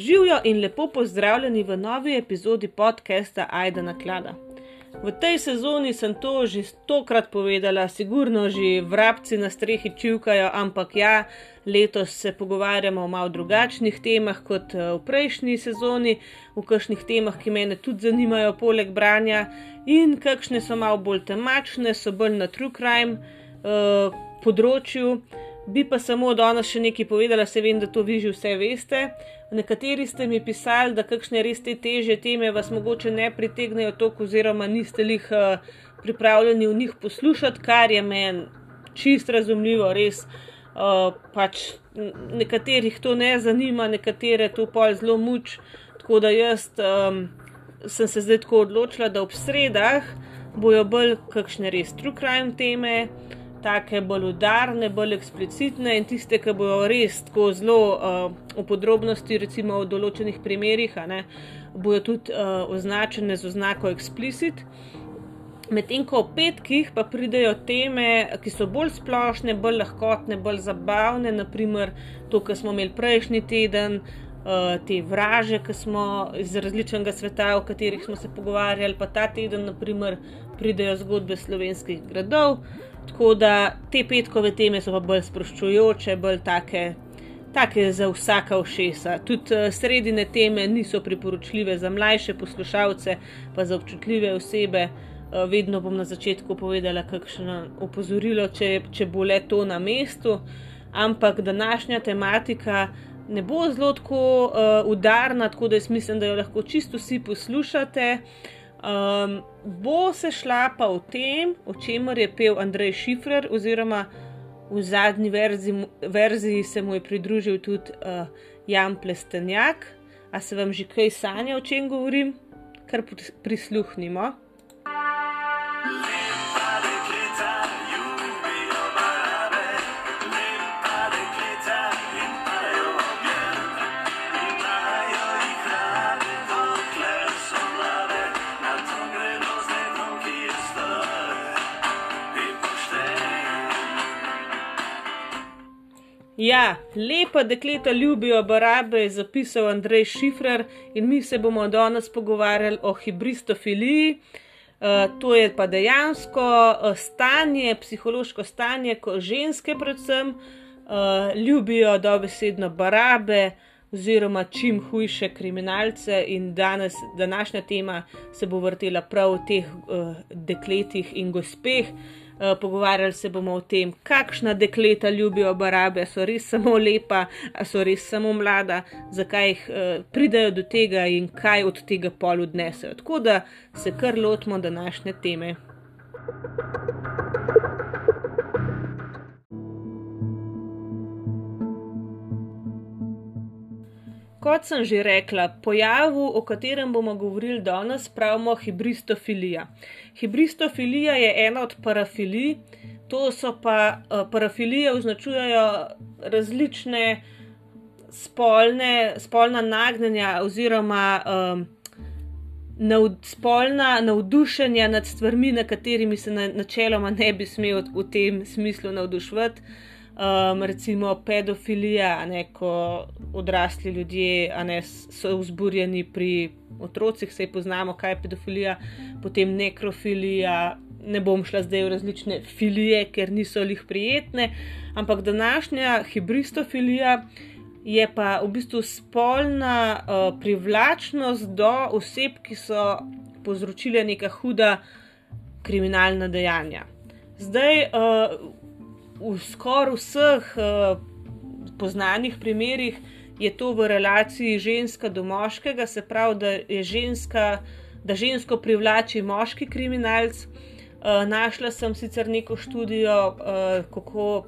Živijo in lepo pozdravljeni v novi epizodi podcasta Aida na klada. V tej sezoni sem to že stokrat povedala, sigurno že vrabci na strehi čivkajo, ampak ja, letos se pogovarjamo o malo drugačnih temah kot eh, v prejšnji sezoni, v kakšnih temah, ki me tudi zanimajo, poleg branja, in kakšne so malo bolj temačne, so bolj na true crime uh, področju. Bi pa samo danes še nekaj povedala, se vem, da to vi že vse veste. Nekateri ste mi pisali, da kakšne res te teže teme vas mogoče ne pritegnejo toliko, oziroma niste jih uh, pripravljeni v njih poslušati, kar je meni čist razumljivo, res. Uh, pač nekaterih to ne zanima, nekatere to pa zelo muč. Tako da jaz um, sem se zdaj tako odločila, da ob sredah bojo bolj kakšne res true crime teme take bolj udarne, bolj eksplicitne in tiste, ki bojo res tako zelo uh, v podrobnosti, recimo v določenih primerih, ne, bojo tudi uh, označene z oznako explicit. Medtem ko v petkih pa pridejo teme, ki so bolj splošne, bolj lahkotne, bolj zabavne, naprimer to, kar smo imeli prejšnji teden, uh, te vraže, ki smo iz različnega sveta, o katerih smo se pogovarjali, pa ta teden, naprimer, pridejo zgodbe slovenskih gradov. Tako da te petkove teme so pa bolj sproščujoče, bolj take, take za vsaka ušesa. Tudi uh, sredine teme niso priporočljive za mlajše poslušalce, pa za občutljive osebe. Uh, vedno bom na začetku povedala, kakšno opozorilo, če, če bo le to na mestu. Ampak današnja tematika ne bo zelo tako uh, udarna, tako da jaz mislim, da jo lahko čisto vsi poslušate. Uh, Um, bo se šla pa o tem, o čemer je pel Andrej Šifrer, oziroma v zadnji verzi, verziji se mu je pridružil tudi uh, Jan Plestenjak. A se vam že kaj sanja, o čem govorim, kar prisluhnimo? Ja, lepa dekleta ljubijo barabe, je zapisal Andrej Šifrer in mi se bomo danes pogovarjali o hibristofiliji. Uh, to je pa dejansko uh, stanje, psihološko stanje, ko ženske, predvsem, uh, ljubijo dobesedno barabe oziroma čim hujše kriminalce, in danes, današnja tema se bo vrtela prav o teh uh, dekletih in gospeh. Eh, pogovarjali se bomo o tem, kakšna dekleta ljubijo barabe, so res samo lepa, so res samo mlada, zakaj jih uh, pridajo do tega in kaj od tega pol odnesejo. Tako da se kar lotimo današnje teme. Kot sem že rekla, pojavu, o katerem bomo govorili danes, pravimo hibristofilija. Hibristofilija je ena od parafilij, to so pa uh, parafilije označujejo različne spolne, spolna nagnjenja oziroma um, nav, spolna navdušenja nad stvarmi, na katerimi se na, načeloma ne bi smel v tem smislu navduševati um, recimo pedofilija, ne, ko odrasli ljudje ne, so vzburjeni pri otrocih, se poznamo, kaj je pedofilija, potem nekrofilija. Ne bom šla zdaj v različne filije, ker niso jih prijetne, ampak današnja hibristofilija je pa v bistvu spolna uh, privlačnost do oseb, ki so povzročile neka huda kriminalna dejanja. Zdaj, uh, v skoraj vseh uh, poznanih primerih je to v relaciji ženska do moškega, se pravi, da je ženska, da žensko privlači moški kriminalc. Uh, našla sem sicer neko študijo, uh, kako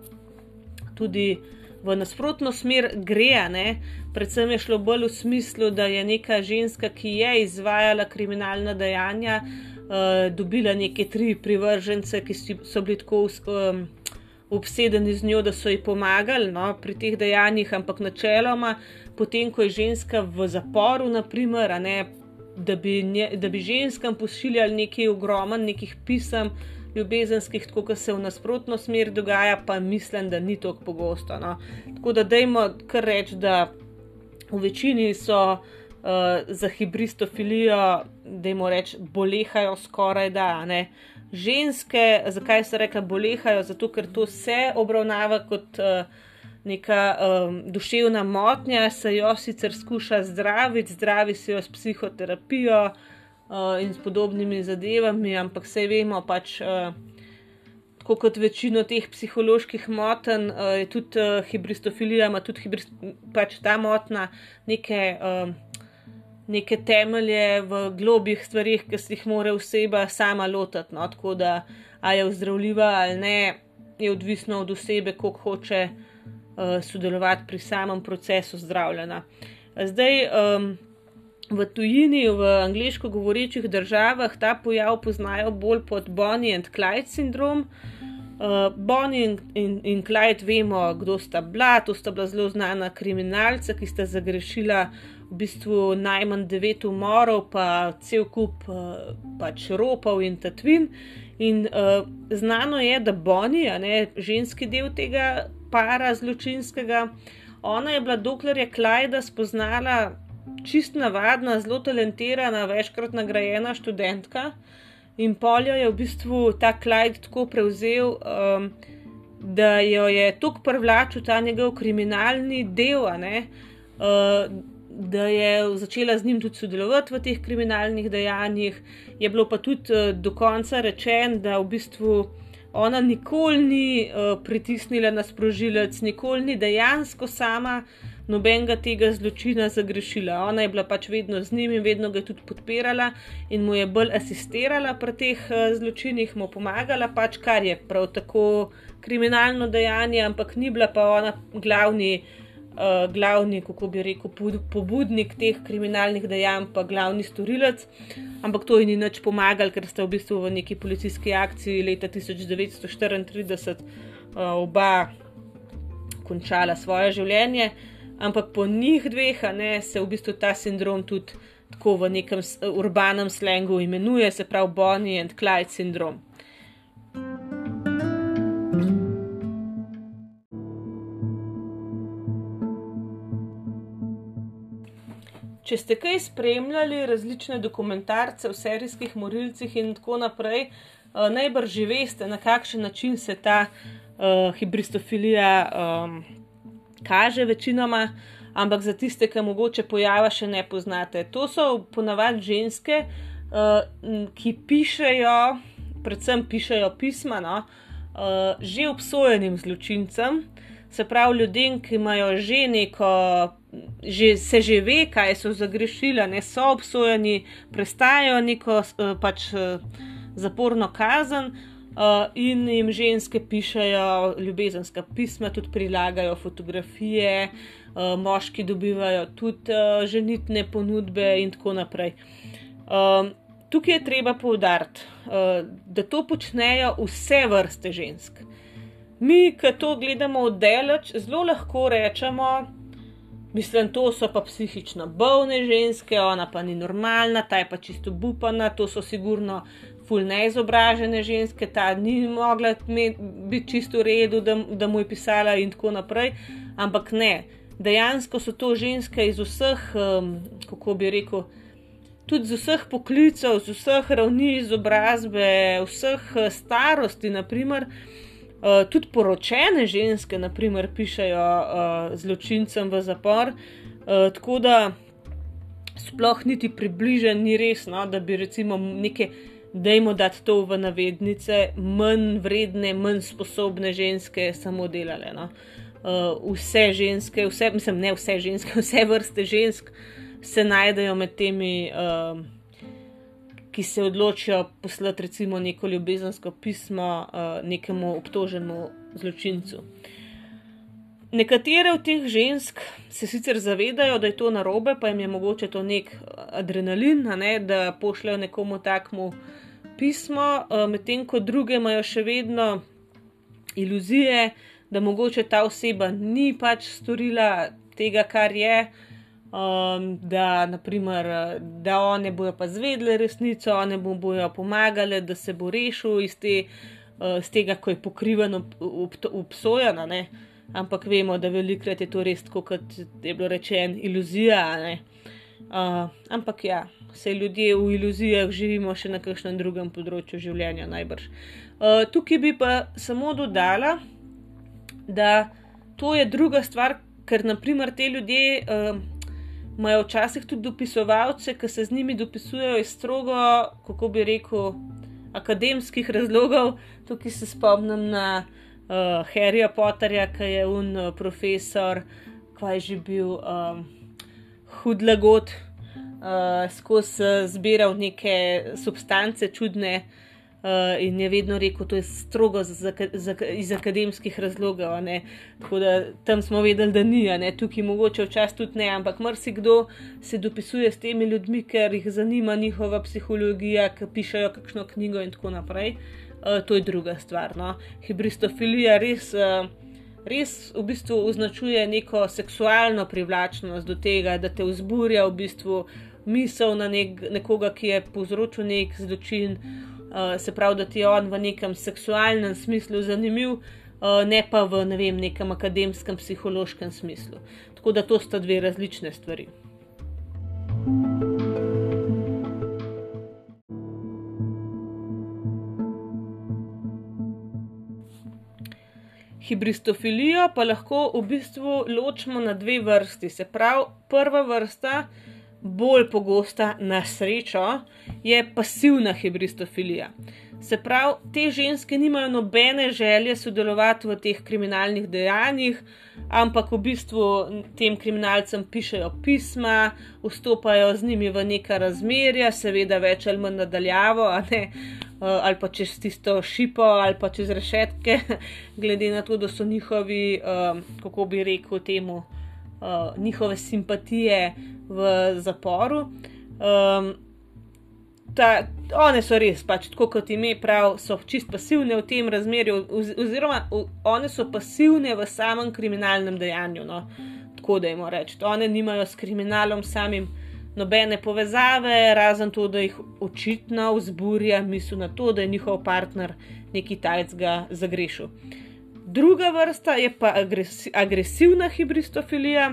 tudi v nasprotno smer gre. Ne? Predvsem je šlo bolj v smislu, da je neka ženska, ki je izvajala kriminalna dejanja, uh, dobila neke tri privržence, ki so bili tako. Um, obsedeni z njo, da so ji pomagali no, pri teh dejanjih, ampak načeloma, potem, ko je ženska v zaporu, naprimer, ne, da, bi nje, da bi ženskam pošiljali nekaj ogromen, nekih pisem, ljubezenskih, tako da se v nasprotno smer dogaja, pa mislim, da ni tako pogosto. No. Tako da dajmo kar reči, da v večini so uh, za hibristofilijo, da jim reč, bolehajo skoraj da. Ne? Ženske, zakaj se reka bolehajo? Zato, ker to se obravnava kot uh, neka um, duševna motnja, se jo sicer skuša zdraviti, zdravi se jo s psihoterapijo uh, in s podobnimi zadevami, ampak vse vemo pač. Uh, Tako kot večino teh psiholoških motenj, uh, je tudi uh, hibristofilija, ima tudi hibrist, pač ta motna neke uh, neke temelje v globih stvarih, ki se jih mora oseba sama lotiti. No? Tako da, ali je vzdravljiva ali ne, je odvisno od osebe, koliko hoče uh, sodelovati pri samem procesu zdravljenja. Zdaj, um, v tujini, v angliško govorečih državah, ta pojav poznajo bolj pod Bonnie and Clyde sindrom. Uh, Bonnie in, in, in Clyde vemo, kdo sta bila, to sta bila zelo znana kriminalca, ki sta zagrešila v bistvu najmanj devet umorov, pa cel kup uh, pač ropov in tatvin. In uh, znano je, da Bonija, ne, ženski del tega para zločinskega, ona je bila, dokler je Klajda spoznala čist navadna, zelo talentirana, večkrat nagrajena študentka. In poljo je v bistvu ta Klajd tako prevzel, um, da jo je tako privlačil ta njegov kriminalni del, ne, uh, da je začela z njim tudi sodelovati v teh kriminalnih dejanjih. Je bilo pa tudi uh, do konca rečeno, da v bistvu ona nikoli ni uh, pritisnila na sprožilec, nikoli ni dejansko sama nobenega tega zločina zagrešila. Ona je bila pač vedno z njim in vedno ga je tudi podpirala in mu je bolj asistirala pri teh uh, zločinih, mu pomagala, pač kar je prav tako kriminalno dejanje, ampak ni bila pa ona glavni uh, glavni, kako bi rekel, pobudnik teh kriminalnih dejanj, pa glavni storilec. Ampak to ji ni nič pomagalo, ker sta v bistvu v neki policijski akciji leta 1934 uh, eh, oba končala svoje življenje. Ampak po njih dveh ne, se v bistvu ta sindrom tudi tako v nekem urbanem slengu imenuje, se pravi Bonnie and Clyde sindrom. Če ste kaj spremljali, različne dokumentarce o serijskih morilcih in tako naprej, uh, najbrž že veste, na kakšen način se ta uh, hibristofilija um, kaže večinoma, ampak za tiste, ki mogoče pojava še ne poznate. To so ponavadi ženske, uh, ki pišejo, predvsem pišejo pisma, no, uh, že obsojenim zločincem. Se pravi, ljudem, ki imajo že neko že, se že ve, kaj so zagrešili, ne so obsojeni, prestajajo neko uh, pač, uh, zaporno kazen. Uh, in jim ženske pišajo ljubezenska pisma, tudi prilagajo fotografije, uh, moški dobivajo tudi uh, ženitne ponudbe, in tako naprej. Uh, tukaj je treba poudariti, uh, da to počnejo vse vrste žensk. Mi, ki to gledamo od daleč, zelo lahko rečemo, Mislim, to so pa psihično bolne ženske, ona pa ni normalna, ta je pa čisto bupana, to so sigurno ful neizobražene ženske, ta ni mogla biti čisto v redu, da, da mu je pisala in tako naprej. Ampak ne, dejansko so to ženske iz vseh, um, kako bi rekel, tudi iz vseh poklicev, iz vseh ravni izobrazbe, vseh uh, starosti, naprimer. Uh, tudi poročene ženske, naprimer, pišajo uh, zločincem v zapor, uh, tako da sploh niti približen ni res, no, da bi recimo neke, dajmo dati to v navednice, manj vredne, manj sposobne ženske samo delale. No. Uh, vse ženske, vse, mislim, ne vse ženske, vse vrste žensk se najdejo med temi. Uh, ki se odločijo poslati recimo neko ljubezensko pismo uh, nekemu obtoženemu zločincu. Nekatere od teh žensk se sicer zavedajo, da je to narobe, pa jim je mogoče to nek adrenalin, ne, da pošljajo nekomu takmu pismo, uh, medtem ko druge imajo še vedno iluzije, da mogoče ta oseba ni pač storila tega, kar je, uh, um, da, naprimer, da one bojo pa zvedle resnico, one mu bojo pomagale, da se bo rešil iz, te, uh, iz tega, ko je pokriven, obsojena. ampak vemo, da velikrat je to res, kot je bilo rečeno, iluzija. Uh, ampak ja, vse ljudje v iluzijah živimo še na kakšnem drugem področju življenja, najbrž. Uh, tukaj bi pa samo dodala, da to je druga stvar, ker naprimer te ljudje. Uh, imajo včasih tudi dopisovalce, ki se z njimi dopisujejo iz strogo, kako bi rekel, akademskih razlogov. Tukaj se spomnim na uh, Harryja Potterja, ki je un uh, profesor, kaj že bil um, hudlagot, uh, skozi zbiral neke substance čudne. Uh, in je vedno rekel, da je to strogo za, za, iz akademskih razlogov. Da tam smo vedeli, da ni, tukaj mogoče včasih tudi ne, ampak marsikdo se dopisuje s temi ljudmi, ker jih zanima njihova psihologija, ki pišajo kakšno knjigo in tako naprej. Uh, to je druga stvar. No? Hibristofilija res, uh, res v bistvu označuje neko seksualno privlačnost do tega, da te vzburja v bistvu misel na nek, nekoga, ki je povzročil nek zločin. Uh, se pravi, da ti je on v nekem seksualnem smislu zanimiv, uh, ne pa v ne vem, nekem akademskem, psihološkem smislu. Tako da to sta dve različne stvari. Hibristofilijo pa lahko v bistvu ločimo na dve vrsti. Se pravi, prva vrsta bolj pogosta na srečo, je pasivna hibristofilija. Se pravi, te ženske nimajo nobene želje sodelovati v teh kriminalnih dejanjih, ampak v bistvu tem kriminalcem pišejo pisma, vstopajo z njimi v neka razmerja, seveda več ali manj nadaljavo, eh, ali pa čez tisto šipo, ali pa čez rešetke, glede na to, da so njihovi, eh, kako bi rekel, temu, eh, njihove simpatije v zaporu. Um, ta, one so res, pač, tako kot ime prav, so čist pasivne v tem razmerju, oziroma one so pasivne v samem kriminalnem dejanju. No? Tako da jim rečem, one nimajo s kriminalom samim nobene povezave, razen to, da jih očitno vzburja misel na to, da je njihov partner neki tajcga zagrešil. Druga vrsta je pa agresi agresivna hibristofilija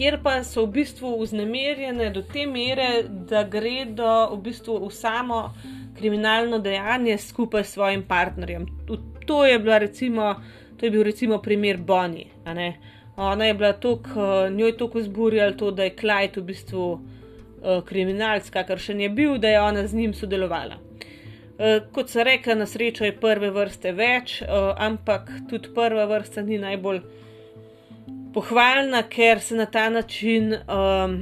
kjer pa so v bistvu vznemirjene do te mere, da gredo v bistvu v samo kriminalno dejanje skupaj s svojim partnerjem. To je, recimo, to je bil recimo primer Bonnie. Ona je bila tako, njo je tako zburjala to, da je Clyde v bistvu uh, kriminalc, kakršen je bil, da je ona z njim sodelovala. Uh, kot se reka, na srečo je prve vrste več, uh, ampak tudi prva vrsta ni najbolj pohvalna, ker se na ta način um,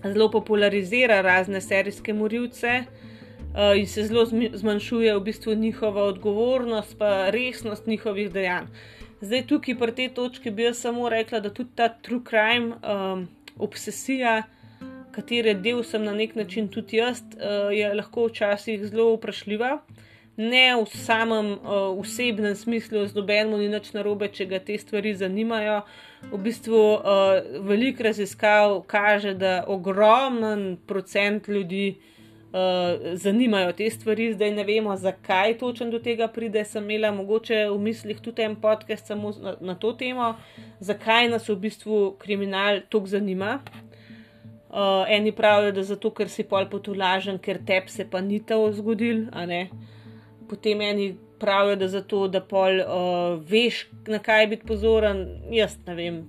zelo popularizira razne serijske morilce uh, in se zelo zmanjšuje v bistvu njihova odgovornost, pa resnost njihovih dejanj. Zdaj, tukaj pri tej točki bi jaz samo rekla, da tudi ta true crime um, obsesija, katere del sem na nek način tudi jaz, uh, je lahko včasih zelo vprašljiva ne v samem uh, osebnem smislu, z nobenim ni nič narobe, če ga te stvari zanimajo. V bistvu uh, veliko raziskav kaže, da ogromen procent ljudi uh, zanimajo te stvari, zdaj ne vemo, zakaj točno do tega pride. Sem imela mogoče v mislih tudi en podcast samo na, na to temo, zakaj nas v bistvu kriminal tako zanima. Uh, eni pravijo, da zato, ker si pol potulažen, ker te se pa ni to zgodil, a ne. Uh, potem eni pravijo, da zato, da pol uh, veš, na kaj biti pozoren. Jaz ne vem,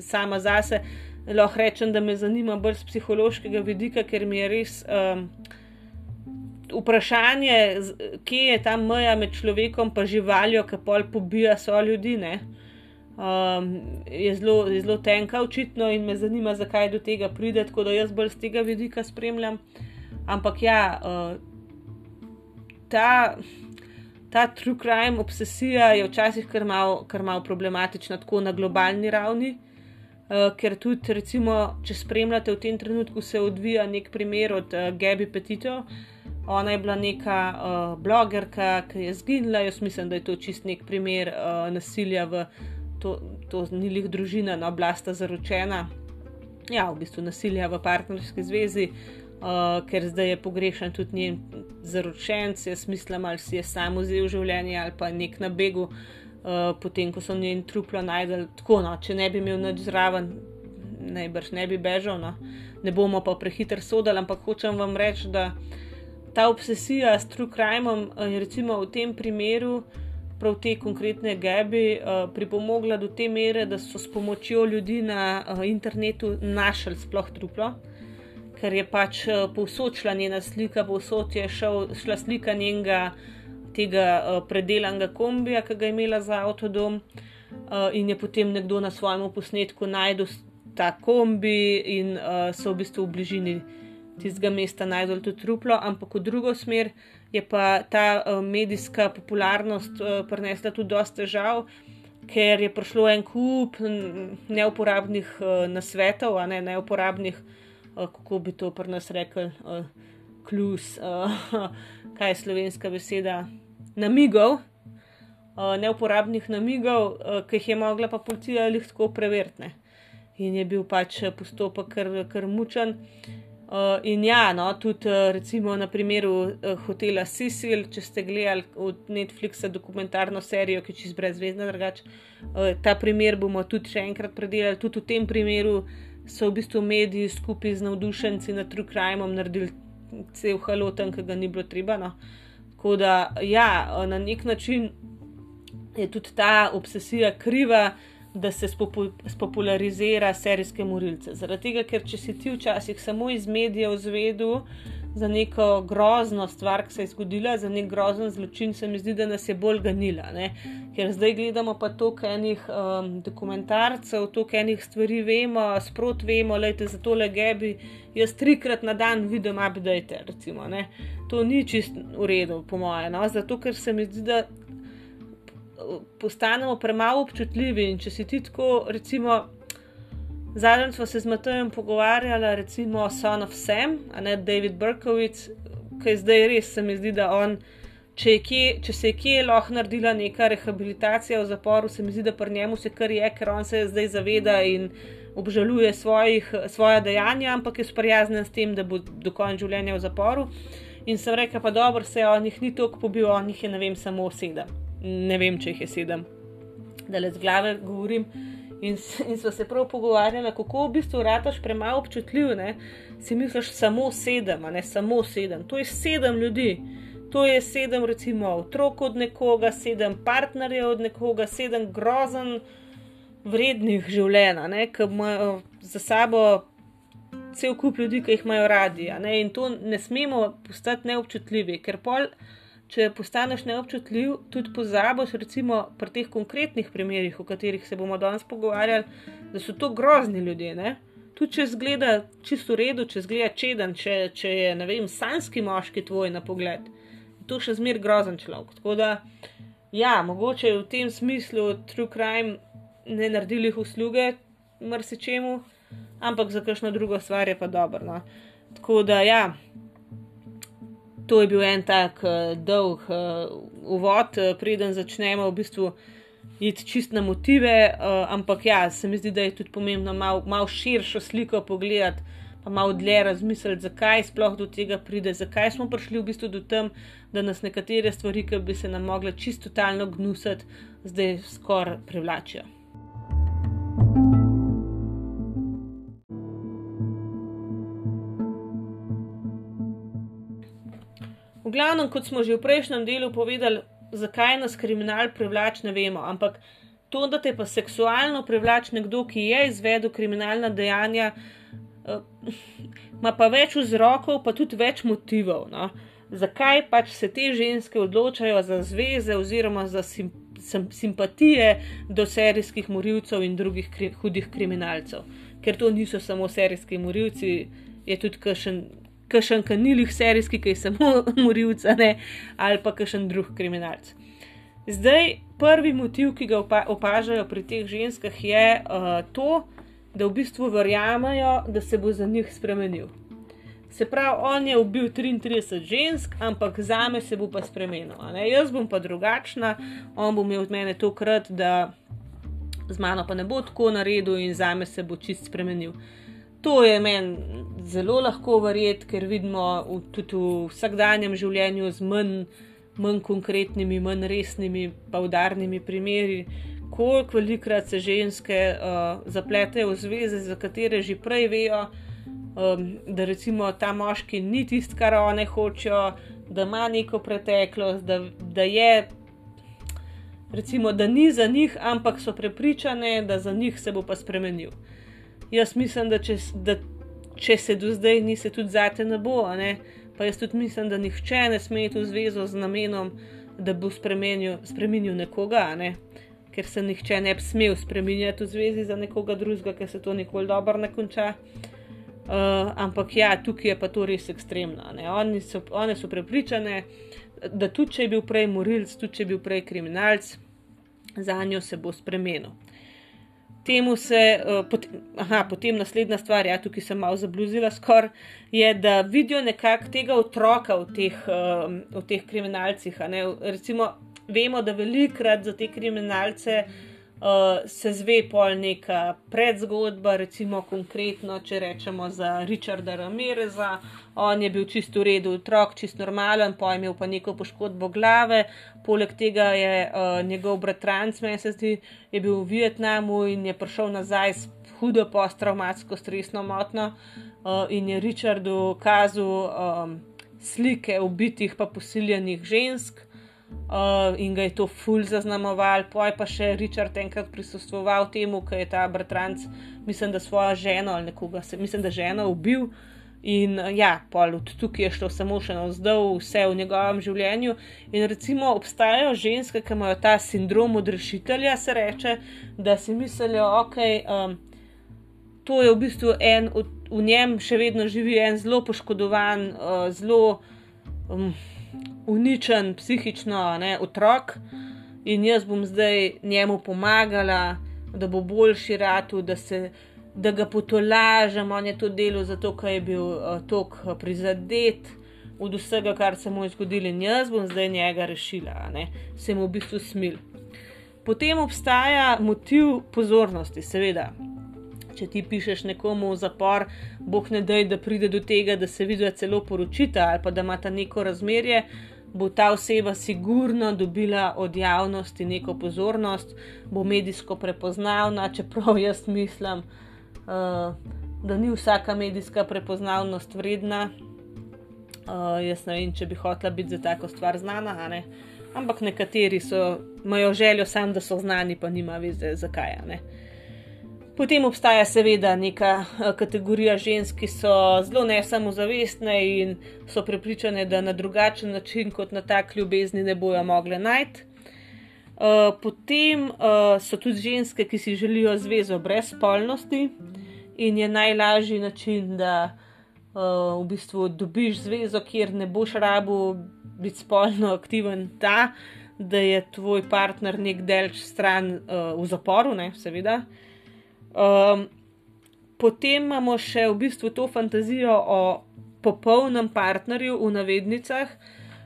sama zase lahko rečem, da me zanima bolj z psihološkega vidika, ker mi je res. Um, Vprašanje, kje je ta meja med človekom in živaljo, ki pol pobija so ljudi, um, je zelo tenka, očitno, in me zanima, zakaj do tega pride, tako da jaz bolj z tega vidika spremljam. Ampak ja, uh, ta, ta true crime obsesija je včasih kar malo mal problematična, tako na globalni ravni. Uh, ker tudi, recimo, če spremljate v tem trenutku, se odvija nek primer od uh, Gabi Petito. Ona je bila neka uh, blogerka, ki je zginila. Jaz mislim, da je to čist nek primer uh, nasilja v to, to nilih družina, no, oblasta zaročena. Ja, v bistvu nasilja v partnerski zvezi. Uh, ker zdaj je pogrešen tudi njen zaročenec, jaz mislim, ali si je sam vzel življenje ali pa nek na begu uh, potem ko so njen truplo najdel. Tako, no, če ne bi imel nič zraven, najbrž ne bi bežal. No. Ne bomo pa prehiter sodel, ampak hočem vam reči, da ta obsesija s true crimeom je recimo v tem primeru. Prav te konkretne gebi uh, pripomogla do te mere, da so s pomočjo ljudi na uh, internetu našli sploh truplo, ker je pač uh, povsod šla njena slika, povsod je šel, šla slika njenega tega uh, predelanega kombija, ki ga je imela za avtodom, uh, in je potem nekdo na svojem posnetku najdel ta kombi in uh, so v bistvu v bližini tistega mesta najdel tudi truplo, ampak v drugo smer je pa ta uh, medijska popularnost uh, prinesla tudi dosta težav, ker je prišlo en kup neuporabnih uh, nasvetov, a ne neuporabnih, uh, kako bi to pri nas rekel, uh, klus, uh, kaj je slovenska beseda, namigov. Uh, neuporabnih namigov, uh, ki jih je mogla pa policija ali tako preveriti in je bil pač postopek kar, kar mučen. Uh, in ja, no, tudi uh, recimo na primeru uh, hotela Sisil, če ste gledali od Netflixa dokumentarno serijo, ki je čez brezvezna drugače, uh, ta primer bomo tudi še enkrat predelali. Tudi v tem primeru so v bistvu mediji skupaj z navdušenci nad True Crimeom naredili cel haloten, ki ga ni bilo treba. No. Tako da, ja, na nek način je tudi ta obsesija kriva da se spopu spopularizira serijske morilce. Zaradi tega, ker če si ti včasih samo iz medijev zvedel za neko grozno stvar, ki se je zgodila, za nek grozen zločin, se mi zdi, da nas je bolj ganila. Ne? Ker zdaj gledamo pa toliko enih um, dokumentarcev, toliko enih stvari vemo, sprot vemo, lejte za tole gebi. Jaz trikrat na dan vidim update, recimo. To ni čist v redu, po mojem. No? Zato, ker se mi zdi, da postanemo premalo občutljivi. In če si ti tako, recimo, zadnjič smo se z Matajem pogovarjali, recimo Son of Sam, a ne David Berkowitz, ki je zdaj res, se mi zdi, da on. Če, kje, če se je kje lahko naredila neka rehabilitacija v zaporu, se mi zdi, da pri njemu se kar je, ker on se zdaj zaveda in obžaluje svojih, svoje dejanja, ampak je sprijaznen s tem, da bo do konca življenja v zaporu. In sem rekel, pa dobro, se on jih ni toliko pobil, on jih je, ne vem, samo sedem ne vem, če jih je sedem, da le z glave govorim. In, in smo se prav pogovarjali, kako v bistvu rataš premalo občutljiv, ne? si misliš samo sedem, ne samo sedem. To je sedem ljudi, to je sedem, recimo, otrok od nekoga, sedem partnerjev od nekoga, sedem grozen, vrednih življenja, ki imajo za sabo cel kup ljudi, ki jih imajo radi. In to ne smemo postati neobčutljivi, ker pol če postaneš neobčutljiv, tudi pozabiš, recimo pri teh konkretnih primerih, o katerih se bomo danes pogovarjali, da so to grozni ljudje. Ne? Tudi če zgleda čisto v redu, če zgleda čeden, če, če je ne vem, sanski moški tvoj na pogled, je to še zmer grozen človek. Tako da, ja, mogoče v tem smislu true crime ne naredili usluge, marsičemu, ampak za kakšno drugo stvar je pa dobro. No? Tako da, ja to je bil en tak uh, dolg uh, uvod, uh, preden začnemo v bistvu iti čist na motive. Uh, ampak ja, se mi zdi, da je tudi pomembno malo mal širšo sliko pogledati, pa malo dlje razmisliti, zakaj sploh do tega pride, zakaj smo prišli v bistvu do tem, da nas nekatere stvari, ki bi se nam mogle čisto totalno gnusiti, zdaj skoraj privlačijo. V glavnem, kot smo že v prejšnjem delu povedali, zakaj nas kriminal privlači, ne vemo. Ampak to, da te pa seksualno privlači nekdo, ki je izvedel kriminalna dejanja, uh, ima pa več vzrokov, pa tudi več motivov. No? Zakaj pač se te ženske odločajo za zveze oziroma za sim, sim, simpatije do serijskih morilcev in drugih kri, hudih kriminalcev? Ker to niso samo serijski morilci, je tudi kakšen kakšen kanilih serijski, ki je samo morilca, ne, ali pa kakšen drug kriminalc. Zdaj, prvi motiv, ki ga opažajo pri teh ženskah, je uh, to, da v bistvu verjamejo, da se bo za njih spremenil. Se pravi, on je ubil 33 žensk, ampak za me se bo pa spremenil. Jaz bom pa drugačna, on bo imel od mene tokrat, da z mano pa ne bo tako naredil in za me se bo čist spremenil. To je meni zelo lahko verjeti, ker vidimo v, tudi v vsakdanjem življenju z manj manj konkretnimi, manj resnimi, pa udarnimi primeri, koliko velikrat se ženske uh, zapletejo v zveze, za katere že prej vejo, um, da recimo ta moški ni tisto, kar one hočejo, da ima neko preteklost, da, da je. Recimo, da ni za njih, ampak so prepričane, da za njih se bo pa spremenil. Jaz mislim, da če, da če se do zdaj ni, se tudi zate ne bo. Ne? Pa jaz tudi mislim, da nihče ne sme iti v zvezo z namenom, da bo spremenil, spremenil nekoga, ne? ker se nihče ne bi smel spremenjati v zvezi za nekoga drugega, ker se to nikoli dobro ne konča. Uh, ampak ja, tukaj je pa to res ekstremno. Oni so, one so prepričane, da tudi če je bil prej morilc, tudi če je bil prej kriminalc, za njo se bo spremenil. Temu se, uh, pot, aha, potem naslednja stvar, ja, tukaj sem malo zabluzila, skor, je, da vidijo nekako tega otroka v teh, uh, v teh kriminalcih. Recimo, vemo, da velikrat za te kriminalce uh, se zve pol neka predzgodba, recimo konkretno, če rečemo za Richarda Ramireza. On je bil čisto v redu, otrok, čisto normalen, pa je imel pa neko poškodbo glave. Poleg tega je uh, njegov bratranc, meni se zdi, je bil v Vietnamu in je prišel nazaj s hudo posttraumatsko stresno motno uh, in je Richardu kazal um, slike ubitih pa posiljenih žensk uh, in ga je to ful zaznamoval. Poj pa še Richard enkrat prisostvoval temu, ker je ta bratranc, mislim, da svojo ženo ali nekoga, se, mislim, da ženo ubil. In ja, pol od tukaj je šlo samo še navzdol, vse v njegovem življenju. In recimo obstajajo ženske, ki imajo ta sindrom odrešitelja, se reče, da si mislijo, ok. Um, To je v bistvu en, v njem še vedno živi en zelo poškodovan, uh, zelo um, uničen psihično ne, otrok. In jaz bom zdaj njemu pomagala, da bo boljši ratu, da, se, da ga potolažem, on je to delo zato, ker je bil uh, tako prizadet od vsega, kar se mu je zgodilo in jaz bom zdaj njega rešila, ne, se mu v bistvu smil. Potem obstaja motiv pozornosti, seveda če ti pišeš nekomu v zapor, boh ne daj, da pride do tega, da se vidi celo poročita ali pa da ima ta neko razmerje, bo ta oseba sigurno dobila od javnosti neko pozornost, bo medijsko prepoznavna, čeprav jaz mislim, uh, da ni vsaka medijska prepoznavnost vredna. Uh, jaz ne vem, če bi hotela biti za tako stvar znana, ne? ampak nekateri so, imajo željo sam, da so znani, pa nima veze, zakaj. Ne? Potem obstaja seveda neka eh, kategorija žensk, ki so zelo nesamozavestne in so prepričane, da na drugačen način kot na tak ljubezni ne bojo mogle najti. Uh, potem uh, so tudi ženske, ki si želijo zvezo brez spolnosti in je najlažji način, da v bistvu dobiš zvezo, kjer ne boš rabu biti spolno aktiven, ta, da je tvoj partner nek delč stran v zaporu, ne, seveda. Um, potem imamo še v bistvu to fantazijo o popolnem partnerju v navednicah.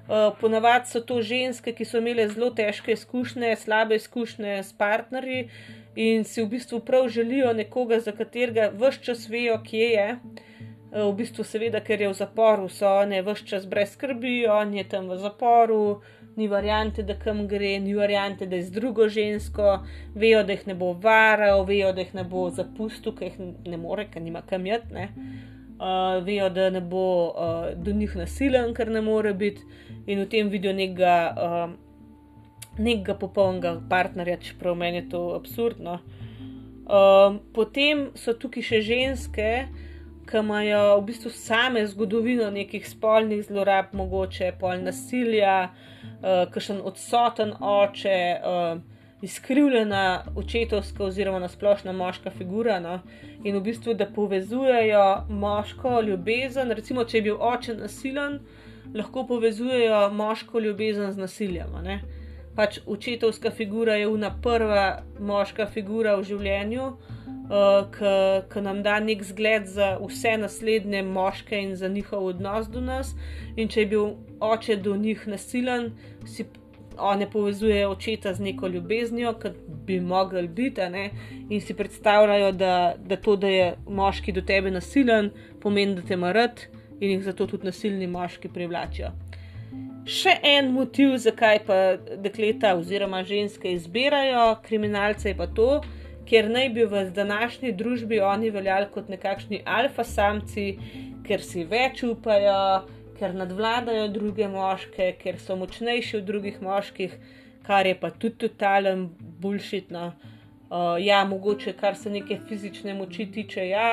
Uh, ponavadi so to ženske, ki so imele zelo težke izkušnje, slabe izkušnje s partnerji in si v bistvu prav želijo nekoga, za katerega vse čas vejo, kje je. Uh, v bistvu, seveda, ker je v zaporu, so one vse čas brez skrbi, on je tam v zaporu, ni variante, da kam gre, ni variante, da je z drugo žensko, vejo, da jih ne bo varal, vejo, da jih ne bo zapustil, ker jih ne more, ker nima kam jet. Uh, vejo, da ne bo uh, do njih nasilen, ker ne more biti, in v tem vidijo nekega, uh, nekega popolnega partnerja, čeprav meni je to absurdno. Uh, potem so tukaj še ženske, ki imajo v bistvu same zgodovino nekih spolnih zlorab, mogoče pol nasilja, uh, kakšen odsoten oče, uh, izkrivljena očetovska oziroma nasplošna moška figura. No? In v bistvu, da povezujejo moško ljubezen, recimo, če je bil oče nasilen, lahko povezujejo moško ljubezen z nasiljem. Pač očetovska figura je una prva moška figura v življenju. Uh, ki nam da nek zgled za vse naslednje moške in za njihov odnos do nas. In če je bil oče do njih nasilen, si oni povezujejo očeta z neko ljubeznijo, kot bi mogli biti, in si predstavljajo, da, da to, da je moški do tebe nasilen, pomeni, da te ima rad in jih zato tudi nasilni moški privlačijo. Še en motiv, zakaj pa dekleta oziroma ženske izbirajo kriminalce, je pa to, ker naj bi v današnji družbi oni veljali kot nekakšni alfa samci, ker si več upajo, ker nadvladajo druge moške, ker so močnejši od drugih moških, kar je pa tudi totalen bulšitno. Uh, ja, mogoče kar se neke fizične moči tiče, ja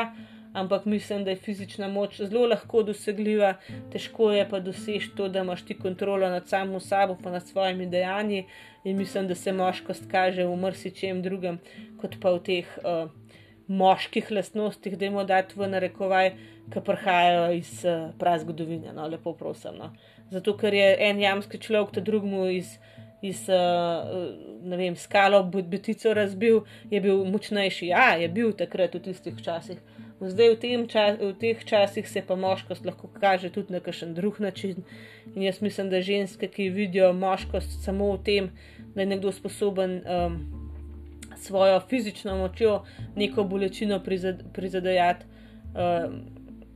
ampak mislim, da je fizična moč zelo lahko dosegljiva, težko je pa doseči to, da imaš ti kontrolo nad samo sabo, pa nad svojimi dejanji. In mislim, da se moškost kaže v mrsičem drugem, kot pa v teh uh, moških lastnostih, da jim dati v narekovaj, ki prihajajo iz uh, prazgodovine. No, lepo prosim. No. Zato, ker je en jamski človek, ta drugmu iz. Iz uh, skalo Butico razbil, je bil močnejši. Ja, je bil takrat v tistih časih, Zdaj, v, čas, v teh časih se pa moškost lahko kaže tudi na kakšen drug način. In jaz mislim, da ženske, ki vidijo moškost samo v tem, da je nekdo sposoben um, svojo fizično močjo neko bolečino prizad, prizadejati, um,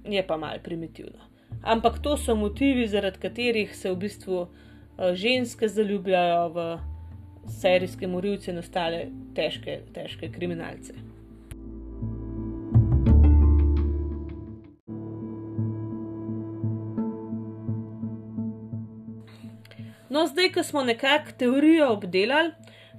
je pa malce primitivno. Ampak to so motivi, zaradi katerih se v bistvu uh, ženske zaljubljajo v serijske morilce in ostale težke, težke kriminalce. No, zdaj, ko smo nekako teorijo obdelali,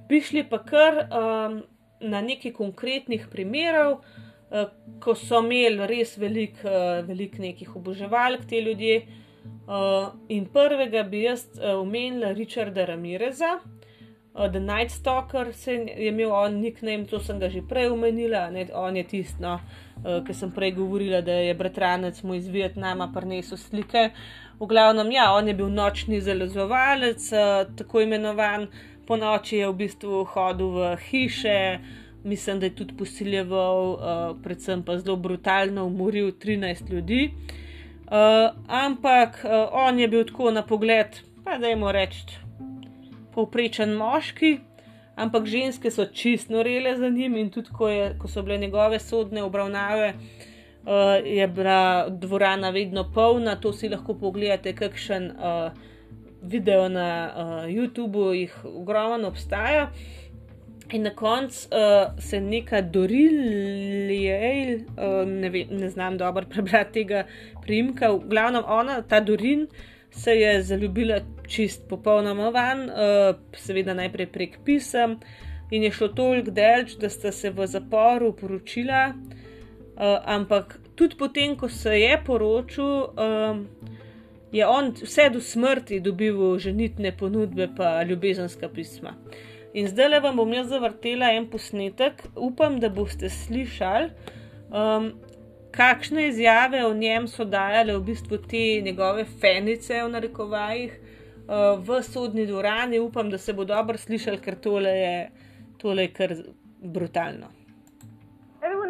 bi šli pa kar um, na nekaj konkretnih primerov, uh, ko so imeli res veliko uh, velik nekih oboževalk te ljudje. Uh, in prvega bi jaz uh, omenila Richarda Ramireza, uh, The Night Stalker, se je imel on nickname, to sem ga že prej omenila, ne, on je tisto, no, uh, ki sem prej govorila, da je bratranec mu iz Vietnama prinesel slike. Uh, V glavnem, ja, on je bil nočni zalezovalec, eh, tako imenovan, po noči je v bistvu hodil v hiše, mislim, da je tudi posiljeval, uh, predvsem pa zelo brutalno umoril 13 ljudi. Uh, ampak on je bil tako na pogled, pa da jim reči, povprečen moški, ampak ženske so čist norele za njim in tudi ko, je, ko so bile njegove sodne obravnave. Uh, je bila dvorana vedno polna, to si lahko pogledate, kakšen uh, video na uh, YouTubu, jih ogromno obstaja. In na koncu uh, se neka Dorilija, uh, ne, ne znam dobro prebrati tega primka, v glavnem ona, ta Dorin, se je zaljubila čist popolnoma van, uh, seveda najprej prek pisem, in je šlo toliko delč, da sta se v zaporu poročila. Uh, ampak tudi potem, ko se je poročil, um, je on vse do smrti dobil ženitne ponudbe, pa ljubezenska pisma. In zdaj le vam bom jaz zavrtela en posnetek, upam, da boste slišali, um, kakšne izjave o njem so dajale v bistvu te njegove fenice v narekovajih uh, v sodni dvorani. Upam, da se bo dobro slišali, ker tole je, tole je kar brutalno.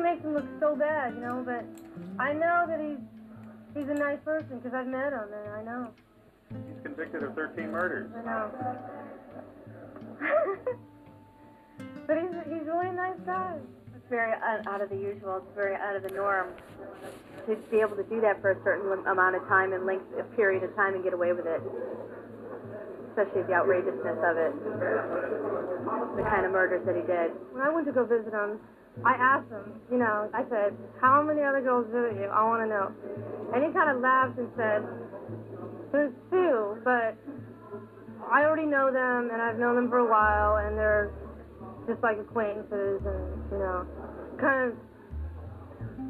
Everyone makes him look so bad, you know. But I know that he's he's a nice person because I've met him, and I know. He's convicted of 13 murders. I know. but he's he's really a nice guy. It's very out of the usual. It's very out of the norm to be able to do that for a certain amount of time and length, a period of time, and get away with it. Especially the outrageousness of it, the kind of murders that he did. When I went to go visit him, I asked him, you know, I said, how many other girls visit you? I want to know. And he kind of laughed and said, there's two, but I already know them and I've known them for a while and they're just like acquaintances and, you know, kind of,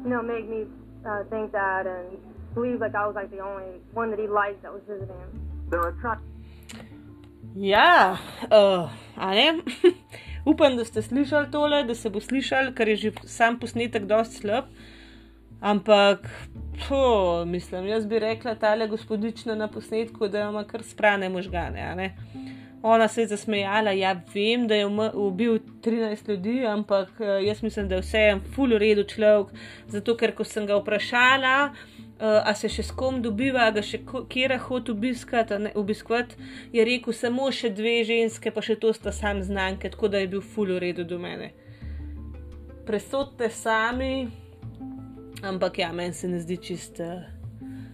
you know, made me uh, think that and believe like I was like the only one that he liked that was visiting him. There are trucks. Yeah, uh, I am. Upam, da ste slišali tole, da se bo slišal, ker je že sam posnetek dosti slab. Ampak, po, mislim, jaz bi rekla tale gospodična na posnetku, da ima kar sprane možgane. Ona se je zasmejala, ja, vem, da je ubil 13 ljudi, ampak eh, jaz mislim, da je vseeno full redu človek. Zato, ker ko sem ga vprašala, Uh, a se še s kom dobiva, ga še kera hod obiskati, ne, obiskovat, je rekel samo še dve ženske, pa še to sta sam znanke, tako da je bil ful v redu do mene. Presodite sami, ampak ja, meni se ne zdi čist, eh,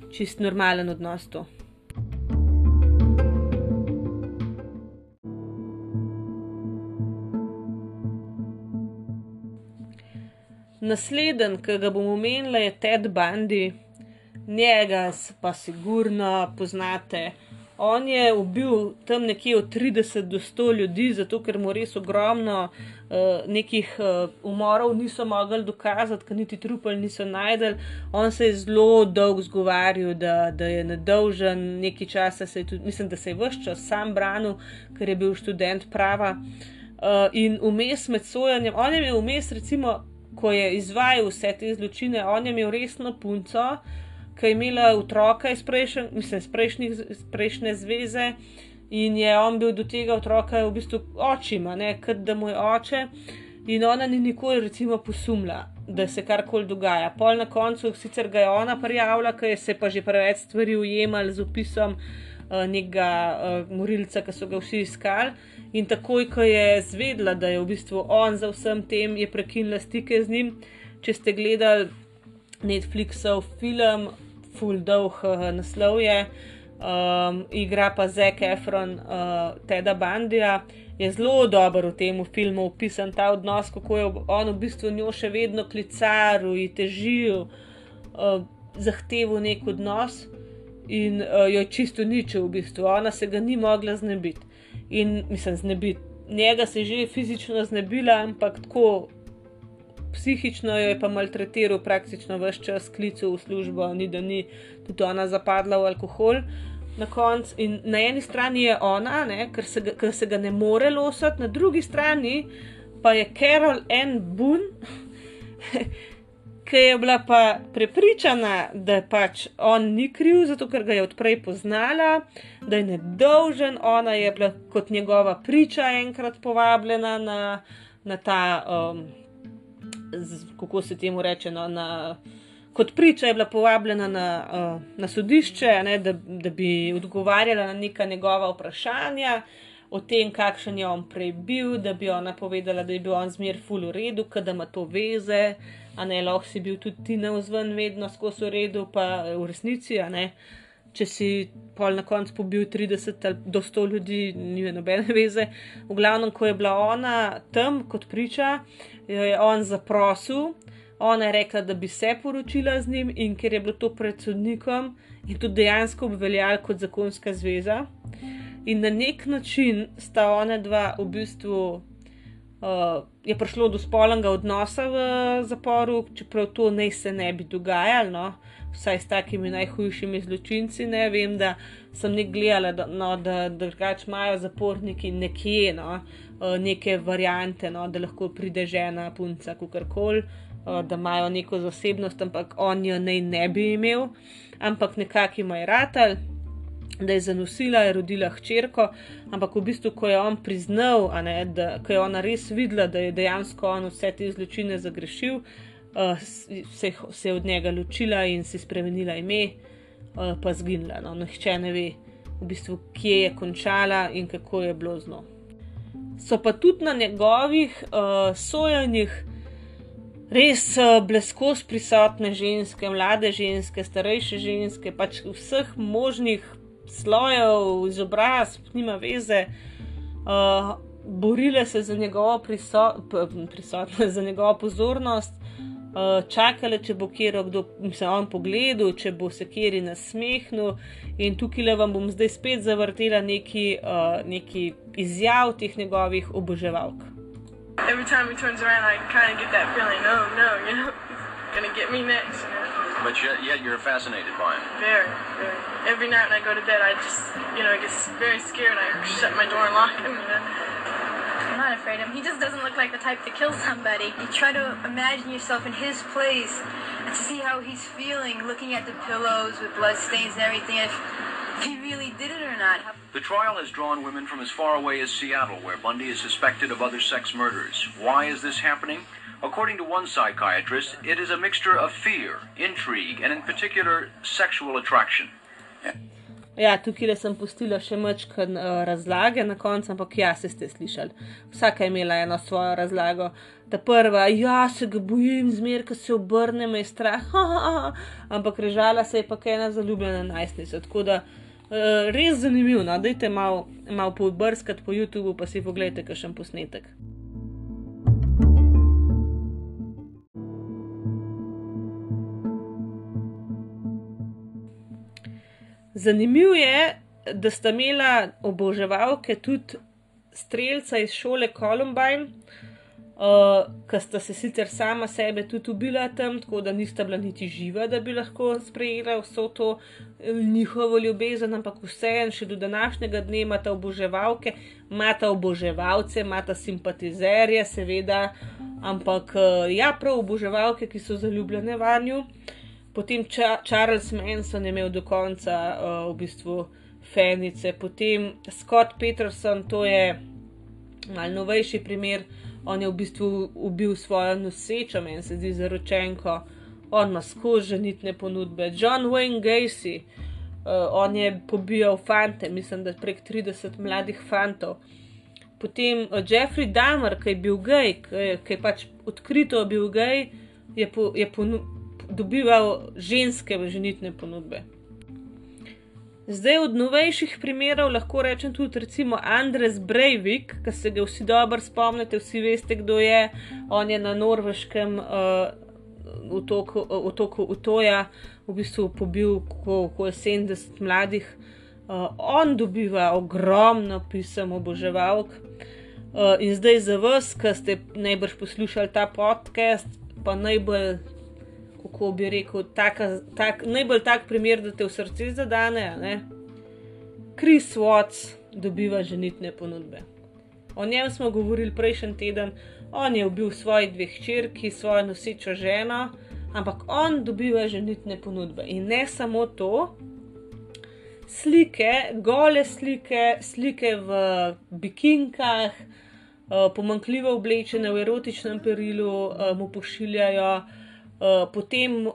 čist normalen odnos to. Naslednji, ki ga bom omenila, je Ted Bundy njega pa sigurno poznate. On je ubil tam nekje od 30 do 100 ljudi, zato ker mu res ogromno uh, nekih uh, umorov niso mogli dokazati, ker niti trupel niso najdel. On se je zelo dolgo zgovarjal, da, da je nedolžen, nekaj časa se je tudi, mislim, da se je vse čas sam branil, ker je bil študent prava. Uh, in vmes med sojanjem, on je imel vmes, recimo, ko je izvajal vse te zločine, on je imel resno punco ki je imela otroka iz, prejšen, mislim, iz, prejšnjih, iz prejšnje zveze in je on bil do tega otroka v bistvu očima, kot da mu je oče. In ona ni nikoli, recimo, posumila, da se karkoli dogaja. Pol na koncu, sicer ga je ona prijavila, ker se pa že preveč stvari ujemali z opisom uh, nekega uh, morilca, ki so ga vsi iskali. In takoj, ko je zvedla, da je v bistvu on za vsem tem, je prekinila stike z njim. Če ste gledali Netflixov film full dolg uh, naslov je, um, igra pa Zack Efron, uh, Teda Bandija. Je zelo dober v tem filmu opisan ta odnos, kako je on v bistvu njo še vedno klicaril in težil, uh, zahteval nek odnos in uh, jo je čisto ničel, v bistvu. Ona se ga ni mogla znebiti. In mislim, znebiti. Njega se je že fizično znebila, ampak tako psihično jo je pa maltretiral praktično vse čas, klical v službo, ni da ni tudi ona zapadla v alkohol. Na koncu, in na eni strani je ona, ne, ker, se ga, ker se ga ne more losati, na drugi strani pa je Carol N. Boone, ki je bila pa prepričana, da pač on ni kriv, zato ker ga je odprej poznala, da je nedolžen, ona je bila kot njegova priča enkrat povabljena na, na ta. Um, kako se temu reče, no, na, kot priča je bila povabljena na, uh, na sodišče, ne, da, da bi odgovarjala na neka njegova vprašanja o tem, kakšen je on prej bil, da bi ona povedala, da je bil on zmer full v redu, da ima to veze, a ne lahko si bil tudi ti na vzven, vedno skozi v redu, pa v resnici, a ne. Če si pol na koncu pobil 30 ali do 100 ljudi, ni nobene veze. V glavnem, ko je bila ona tam kot priča, jo je on zaprosil, ona je rekla, da bi se poročila z njim in ker je bilo to pred sodnikom in tudi dejansko obveljal kot zakonska zveza. In na nek način sta ona dva v bistvu. Uh, je prišlo do spolnega odnosa v zaporu, čeprav to ne se ne bi dogajalo. No? Vsaj s takimi najhujšimi zločinci. Ne vem, da sem nek gledala, da, no, da drugač imajo zaporniki nekje no, eh, neke variante, no, da lahko pride žena, punca, kakorkoli, eh, da imajo neko zasebnost, ampak on jo naj ne bi imel, ampak nekako ima je ratal. Da je zanosila, je rodila hčerko, ampak v bistvu, ko je on priznal, ne, da je ona res videla, da je dejansko on vse te zločine zagrešil, uh, se, se je od njega ločila in si spremenila ime, uh, pa zginila. No, nihče ne ve, v bistvu, kje je končala in kako je bilo z njo. So pa tudi na njegovih uh, sojenjih res uh, bleskos prisotne ženske, mlade ženske, starejše ženske, pač vseh možnih slojev, izobrazb, nima veze. Uh, Borile se za njegovo prisotnost, za njegovo pozornost, uh, čakale, če bo kjer kdo se on pogledal, če bo se kjer nasmehnil. In tukaj le vam bom zdaj spet zavrtela neki, uh, neki izjav teh njegovih oboževalk. Every time he turns around, I kind of get that feeling, no, no, you know, he's gonna get me next. You know? But yet, yet you're fascinated by him. Very, very. Every night when I go to bed, I just, you know, I get very scared. I shut my door and lock him. You know? I'm not afraid of him. He just doesn't look like the type to kill somebody. You try to imagine yourself in his place and to see how he's feeling, looking at the pillows with blood stains and everything, if, if he really did it or not. The trial has drawn women from as far away as Seattle, where Bundy is suspected of other sex murders. Why is this happening? According to one psychiatrist, it is a mixture of fear, intrigue, and in particular, sexual attraction. Ja, tukaj sem pustila še mečkan uh, eh, razlage na koncu, ampak ja, se ste slišali. Vsaka je imela eno svojo razlago. Ta prva, ja, se ga bojim, zmer, ko se obrne, me je strah, ha, ha, ha. ampak režala se je pa ena zaljubljena najstnica. Tako da uh, res zanimivo, no? dajte malo mal pobrskati po YouTubu, pa si pogledajte, kakšen posnetek. Zanimivo je, da sta imela oboževalke tudi streljca iz šole Columbine, uh, ki sta se sicer sama sebe tudi ubila tam, tako da nista bila niti živa, da bi lahko sprejela vso to eh, njihovo ljubezen, ampak vseeno še do današnjega dne imata oboževalke, imata oboževalce, imata simpatizerje, seveda, ampak uh, ja, prav oboževalke, ki so zaljubljene vanju. Potem Ča Charles Manson je imel do konca uh, v bistvu Fenice, potem Scott Peterson, to je mal novejši primer, on je v bistvu ubil svojo nosečo, meni se zdi zaročenko, on ima skozi ženitne ponudbe. John Wayne Gacy, uh, on je pobijal fante, mislim, da prek 30 mladih fantov. Potem uh, Jeffrey Dahmer, ki je bil gej, ki je pač odkrito bil gej, je, po, je ponudil dobival ženske ženitne ponudbe. Zdaj od novejših primerov lahko rečem tudi recimo Andres Breivik, ki se ga vsi dobro spomnite, vsi veste, kdo je. On je na norveškem uh, otoku, uh, Utoja v bistvu pobil okoli 70 mladih. Uh, on dobiva ogromno pisem oboževalk. Uh, in zdaj za vas, ki ste najbrž poslušali ta podcast, pa najbolj kako bi rekel, taka, tak, najbolj tak primer, da te v srce zadane. Kris Watts dobiva ženitne ponudbe. O njem smo govorili prejšnji teden, on je ubil svoji dve hčerki, svojo nosečo ženo, ampak on dobiva ženitne ponudbe. In ne samo to, slike, gole slike, slike v bikinkah, uh, pomankljivo oblečene v erotičnem perilu, uh, mu pošiljajo. Uh, potem, uh,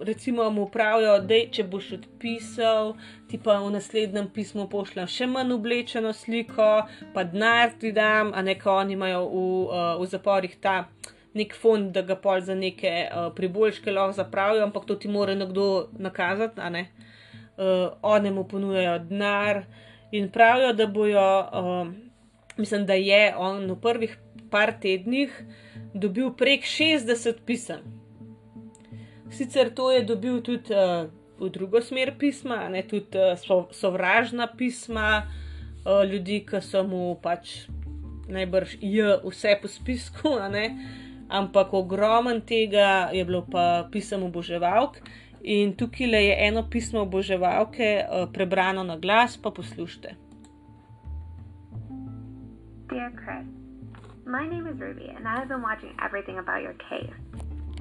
recimo, mu pravijo, da če boš odpisal, ti pa v naslednjem pismu pošljem še manj oblečeno sliko, pa denar ti dam, a ne ka oni imajo v, uh, v zaporih ta nek fond, da ga pol za neke uh, priboljške lahko zapravijo, ampak to ti mora nekdo nakazati, a ne. Uh, oni mu ponujajo denar in pravijo, da bojo, uh, mislim, da je on v prvih par tednih dobil prek 60 pisem. Sicer to je dobil tudi uh, v drugo smer pisma, ne tudi uh, sovražna pisma uh, ljudi, ki so mu pač najbrž je vse po spisku, ampak ogromen tega je bilo pa pisem oboževalk. In tukaj je eno pismo oboževalke uh, prebrano na glas, pa poslušajte. Dear Chris, my name is Ruby, and I have been watching everything about your case.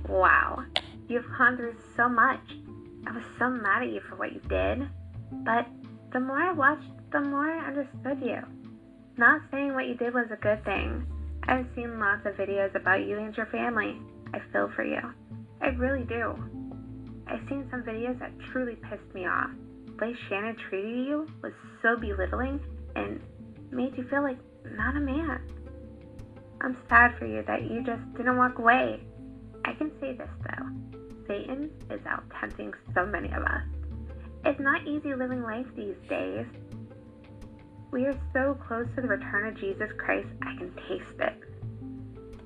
Wow. You've gone through so much. I was so mad at you for what you did. But the more I watched, the more I understood you. Not saying what you did was a good thing. I've seen lots of videos about you and your family. I feel for you. I really do. I've seen some videos that truly pissed me off. The way Shannon treated you was so belittling and made you feel like not a man. I'm sad for you that you just didn't walk away. I can say this though. Satan is out tempting so many of us. It's not easy living life these days. We are so close to the return of Jesus Christ, I can taste it.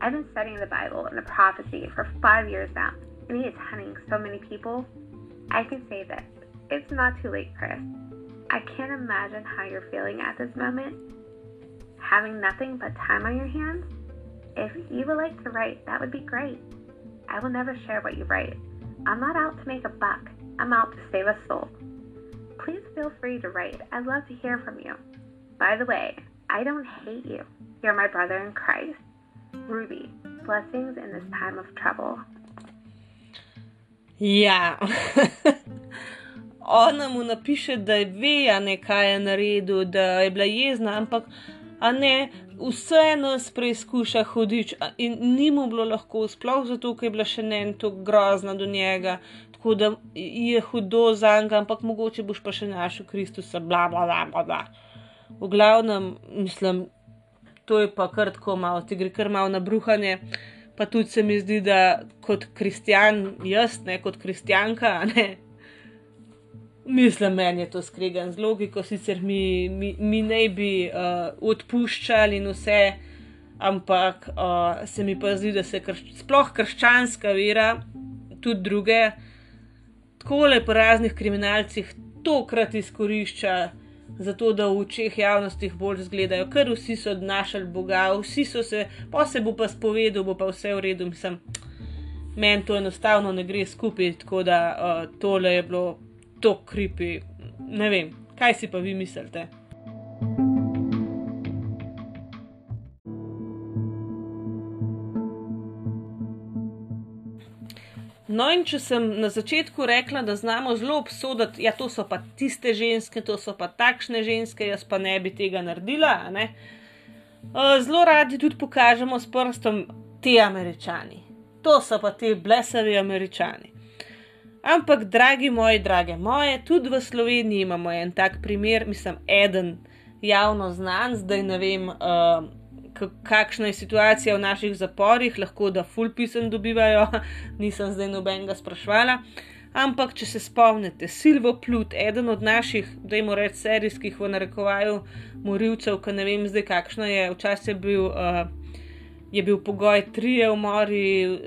I've been studying the Bible and the prophecy for five years now, and he is hunting so many people. I can say this it's not too late, Chris. I can't imagine how you're feeling at this moment. Having nothing but time on your hands? If you would like to write, that would be great. I will never share what you write. I'm not out to make a buck, I'm out to save a soul. Please feel free to write. I'd love to hear from you. By the way, I don't hate you. You're my brother in Christ. Ruby, blessings in this time of trouble. Ja, ona mu napiše, da ve, ne kaj je naredil, da je bila jezna, ampak a ne, vse nas preizkuša hudič in ni mu bilo lahko, sploh zato, ker je bila še ne en to grozna do njega, tako da je hudo za njega, ampak mogoče boš pa še našel Kristusa, bla bla bla bla. bla. V glavnem, mislim, to je pa kar tako malo, ti gre kar malo na bruhanje. Pa tudi se mi zdi, da kot kristjan, jaz ne kot kristjanka, ne, Mislim, meni je to skregan z logiko, sicer mi, mi, mi ne bi uh, odpuščali in vse, ampak uh, se mi pa zdi, da se krš, sploh krščanska vera, tudi druge, tako le po raznih kriminalcih tokrat izkorišča, zato da v očeh javnosti bolj zgledajo, ker vsi so odnašali Boga, vsi so se, pa se bo pa spovedal, bo pa vse v redu. Mislim, meni to enostavno ne gre skupaj, tako da uh, tole je bilo to kripi. Ne vem, kaj si pa vi mislite? No, in če sem na začetku rekla, da znamo zelo obsoditi, ja, to so pa tiste ženske, to so pa takšne ženske, jaz pa ne bi tega naredila. Zelo radi tudi pokažemo s prstom te američani. To so pa ti blesavi američani. Ampak, dragi moji, drage moje, tudi v Sloveniji imamo en tak primer, mislim, eden javno znan, zdaj ne vem. Uh, kakšna je situacija v naših zaporih, lahko da full pisem dobivajo, nisem zdaj nobenega sprašvala. Ampak, če se spomnite, Silvo Plut, eden od naših, dajmo reči, serijskih v narekovaju morilcev, ki ne vem zdaj kakšno je, včasih je bil. Uh, Je bil pogoj tri umori,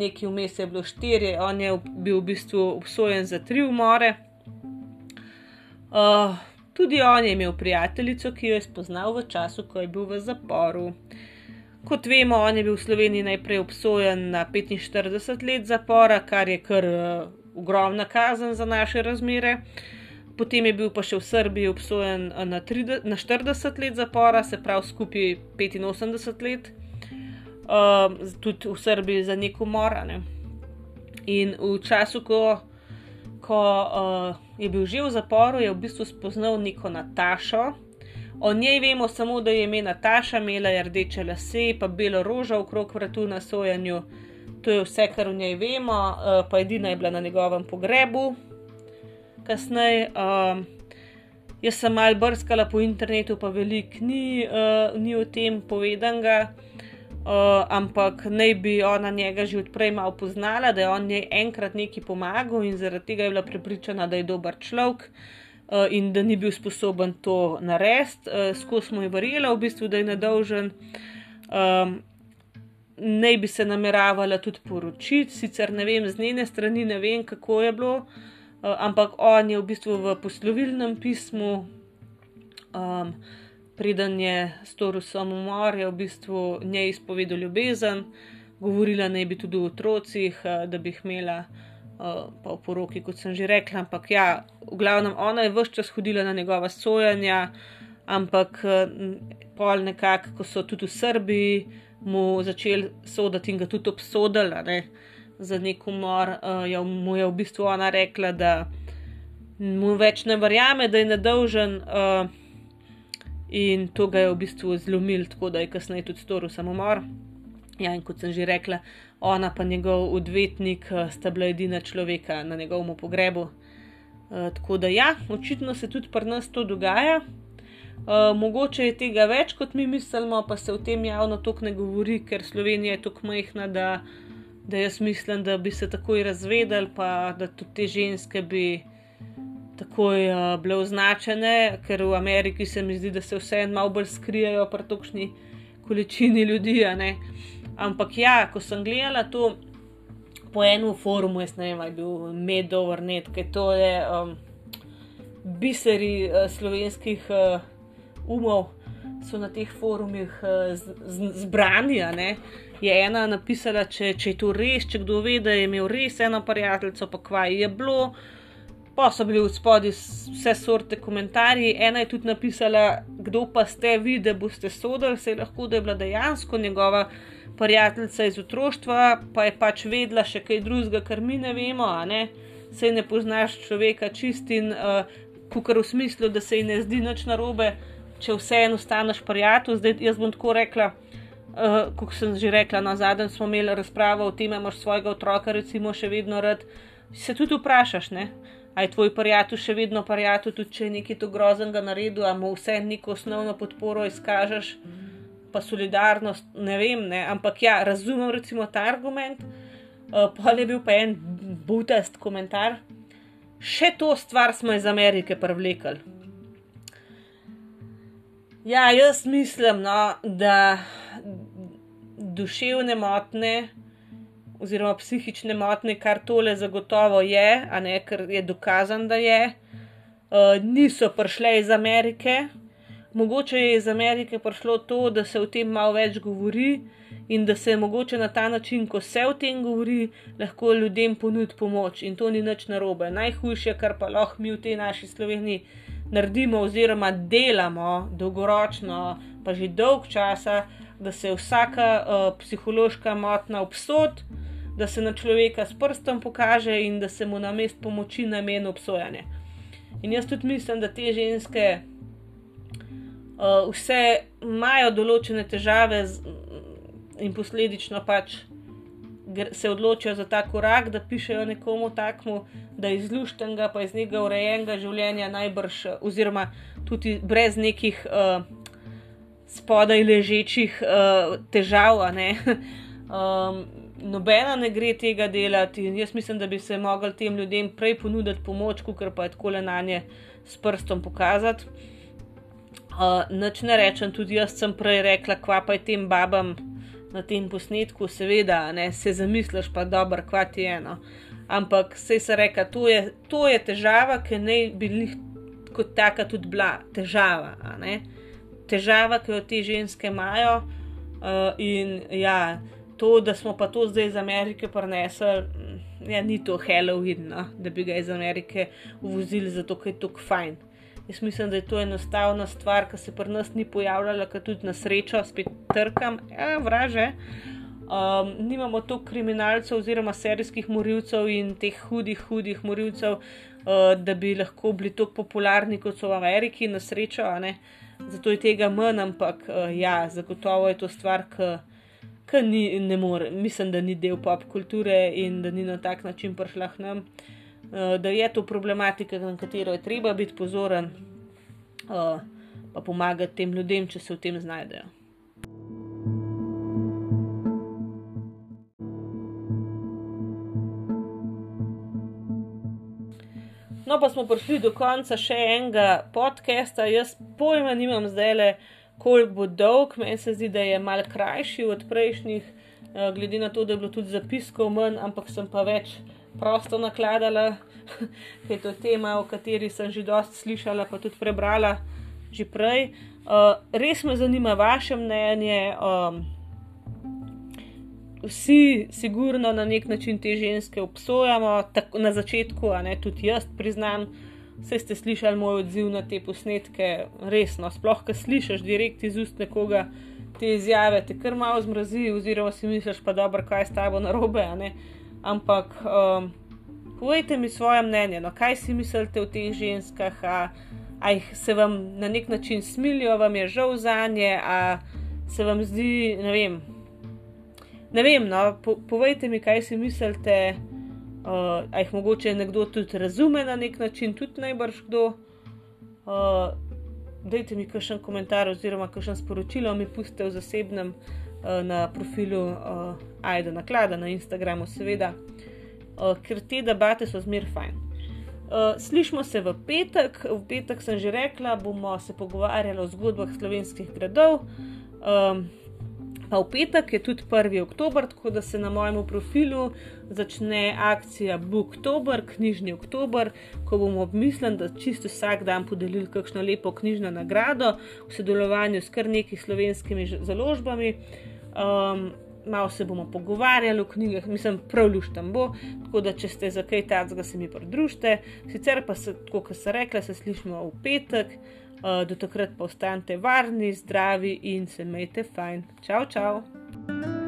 nekaj vmes je bilo štiri, on je bil v bistvu obsojen za tri umore. Uh, Tudi on je imel prijateljico, ki jo je spoznal v času, ko je bil v zaporu. Kot vemo, on je bil v Sloveniji najprej obsojen na 45 let zapora, kar je kar uh, ogromna kazen za naše razmere. Potem je bil pa še v Srbiji obsojen eh, na, 30, na 40 let zapora, se pravi skupaj 85 let, uh, tudi v Srbiji za nek umor. Ne? In v času, ko ko uh, je bil že v zaporu, je v bistvu spoznal neko Natašo. O njej vemo samo, da je ime Nataša, imela je rdeče lase, pa belo rožo okrog vratu na sojanju. To je vse, kar o njej vemo, uh, pa edina je bila na njegovem pogrebu. Kasneje, uh, jaz sem mal brskala po internetu, pa veliko ni, uh, ni o tem povedanega. Uh, ampak naj bi ona njega že odprej malo poznala, da je on njej enkrat neki pomagal in zaradi tega je bila prepričana, da je dober človek uh, in da ni bil sposoben to narediti. Uh, Skozi smo ji verjela, v bistvu, da je nedolžen. Um, naj bi se nameravala tudi poročiti, sicer ne vem, z njene strani ne vem, kako je bilo, ampak on je v bistvu v poslovilnem pismu. Um, preden je storil samomor, je v bistvu njej izpovedal ljubezen, govorila naj bi tudi o otrocih, eh, da bi jih imela, eh, pa v poroki, kot sem že rekla. Ampak ja, v glavnem ona je vse čas hodila na njegova sojanja, ampak eh, pol nekako, ko so tudi v Srbiji mu začeli soditi in ga tudi obsodili ne, za nek umor, je mu je v bistvu ona rekla, da mu več ne verjame, da je nedolžen. Uh, in to ga je v bistvu zlomil, tako da je kasneje tudi storil samomor. Ja, in kot sem že rekla, ona pa njegov odvetnik eh, sta bila edina človeka na njegovem pogrebu. Uh, tako da ja, očitno se tudi pri nas to dogaja. Uh, mogoče je tega več, kot mi mislimo, pa se o tem javno tako ne govori, ker Slovenija je tako majhna, da, da jaz mislim, da bi se takoj razvedeli, pa da tudi te ženske bi takoj uh, bile označene, ker v Ameriki se mi zdi, da se vseeno malo bolj skrijejo pri takšni količini ljudi. Ampak ja, ko sem gledala to po enem forumu, jaz ne vem, ali je bil Medovrnet, ker to je um, biseri uh, slovenskih uh, umov, so na teh forumih uh, zbrani. Je ena napisala, če, če je to res, če kdo ve, da je imel res eno prijateljico, pa kvaj je bilo. Pa so bili v spodnji vse sorte komentarji. Ena je tudi napisala, kdo pa ste vi, da boste sodili, se je lahko, da je bila dejansko njegova prijateljica iz otroštva, pa je pač vedela še kaj drugega, kar mi ne vemo, ne? se ne poznaš človeka čist in uh, kukar v smislu, da se ji ne zdi nič narobe, če vseeno staneš prijatelj. Zdaj jaz bom tako rekla. Uh, kot sem že rekla, na zadnjem smo imeli razpravo o tem, imaš svojega otroka, recimo, še vedno rad. Se tudi vprašaš, ne? A je tvoj prijatelj še vedno prijatelj, tudi če je nekaj to groznega naredil, a mu vse neko osnovno podporo izkažeš, pa solidarnost, ne vem, ne? ampak ja, razumem recimo ta argument. Uh, pa je bil pa en butast komentar. Še to stvar smo iz Amerike privlekli. Ja, jaz mislim, no, da duševne motne oziroma psihične motnje, kar tole zagotovo je, a ne ker je dokazan, da je. uh, niso prišle iz Amerike. Mogoče je iz Amerike prišlo to, da se o tem malo več govori in da se mogoče na ta način, ko se o tem govori, lahko ljudem ponudi pomoč in to ni nič narobe. Najhujše, kar pa lahko mi v tej naši Sloveniji naredimo, oziroma delamo dolgoročno, pa že dolg časa, da se vsaka uh, psihološka motna obsod, da se na človeka s prstom pokaže in da se mu na mest pomoči namen obsojanja. In jaz tudi mislim, da te ženske uh, vse imajo določene težave z, in posledično pač se odločijo za ta korak, da pišejo nekomu takmu, da iz luštenega, pa iz nekega urejenega življenja najbrž, oziroma tudi brez nekih uh, spodaj ležečih uh, težav. um, nobena ne gre tega delati jaz mislim, da bi se mogli tem ljudem prej ponuditi pomoč, kot pa je tako le na nje s prstom pokazati. Uh, Noč ne rečem, tudi jaz sem prej rekla, kva pa je tem babam na tem posnetku, seveda, ne, se zamisliš, pa dobro, kva ti je eno. Ampak se je reka, to je, to je težava, ki ne bi jih kot taka tudi bila težava. Težava, ki jo te ženske imajo. Uh, in ja, to, da smo pa to zdaj iz Amerike prenesli, ja, ni to Halloween, no? da bi ga iz Amerike uvozili, zato ker je to fajn. Jaz mislim, da je to enostavna stvar, ki se pri nas ni pojavljala, ker tudi na srečo spet trkam, ja, vraže. Um, nimamo toliko kriminalcev oziroma serijskih morilcev in teh hudih, hudih morilcev, uh, da bi lahko bili tako popularni kot so v Ameriki, na srečo. Zato je tega manj, ampak uh, ja, zagotovo je to stvar, ki ni, ne more, mislim, da ni del pop kulture in da ni na tak način prišla k nam. Eh, da je to problematika, na katero je treba biti pozoren, eh, pa pomagati tem ljudem, če se v tem znajdejo. No, pa smo prišli do konca še enega podcasta. Jaz pojma nimam zdaj le, koliko bo dolg, meni se zdi, da je mal krajši od prejšnjih, eh, glede na to, da je bilo tudi zapiskov manj, ampak sem pa več prosto nakladala, ker je to tema, o kateri sem že dosti slišala, pa tudi prebrala že prej. Uh, res me zanima vaše mnenje. Um, vsi, sigurno, na nek način te ženske obsojamo, tako na začetku, a ne tudi jaz priznam. Vse ste slišali moj odziv na te posnetke, resno. Sploh, ki slišiš direkt iz ust nekoga te izjave, te kar malo zmrazi, oziroma si misliš, pa dobro, kaj je s tabo narobe. Ampak um, povejte mi svoje mnenje, no, kaj si mislite o teh ženskah, a, a jih se vam na nek način smilijo, vam je žal za nje, a se vam zdi, ne vem. Ne vem, no, po, povejte mi, kaj si mislite, uh, a jih mogoče nekdo tudi razume na nek način, tudi najbrž kdo. Uh, dajte mi kakšen komentar oziroma kakšen sporočilo mi pustite v zasebnem uh, na profilu uh, Aida Naklada na Instagramu, seveda uh, ker te debate so zmer fajn. Uh, slišmo se v petek, v petek sem že rekla, bomo se pogovarjali o zgodbah slovenskih gradov. Um, pa v petek je tudi 1. oktober, tako da se na mojem profilu začne akcija Booktober, knjižni oktober, ko bomo obmislili, da čisto vsak dan podelili kakšno lepo knjižno nagrado v sodelovanju s kar nekaj slovenskimi založbami. Um, malo se bomo pogovarjali o knjigah, mislim, prav luštam bo, tako da če ste za kaj takega, se mi pridružite. Sicer pa se, kot se rekla, se slišimo v petek, uh, do takrat pa ostanite varni, zdravi in se imejte fajn. Čau, čau!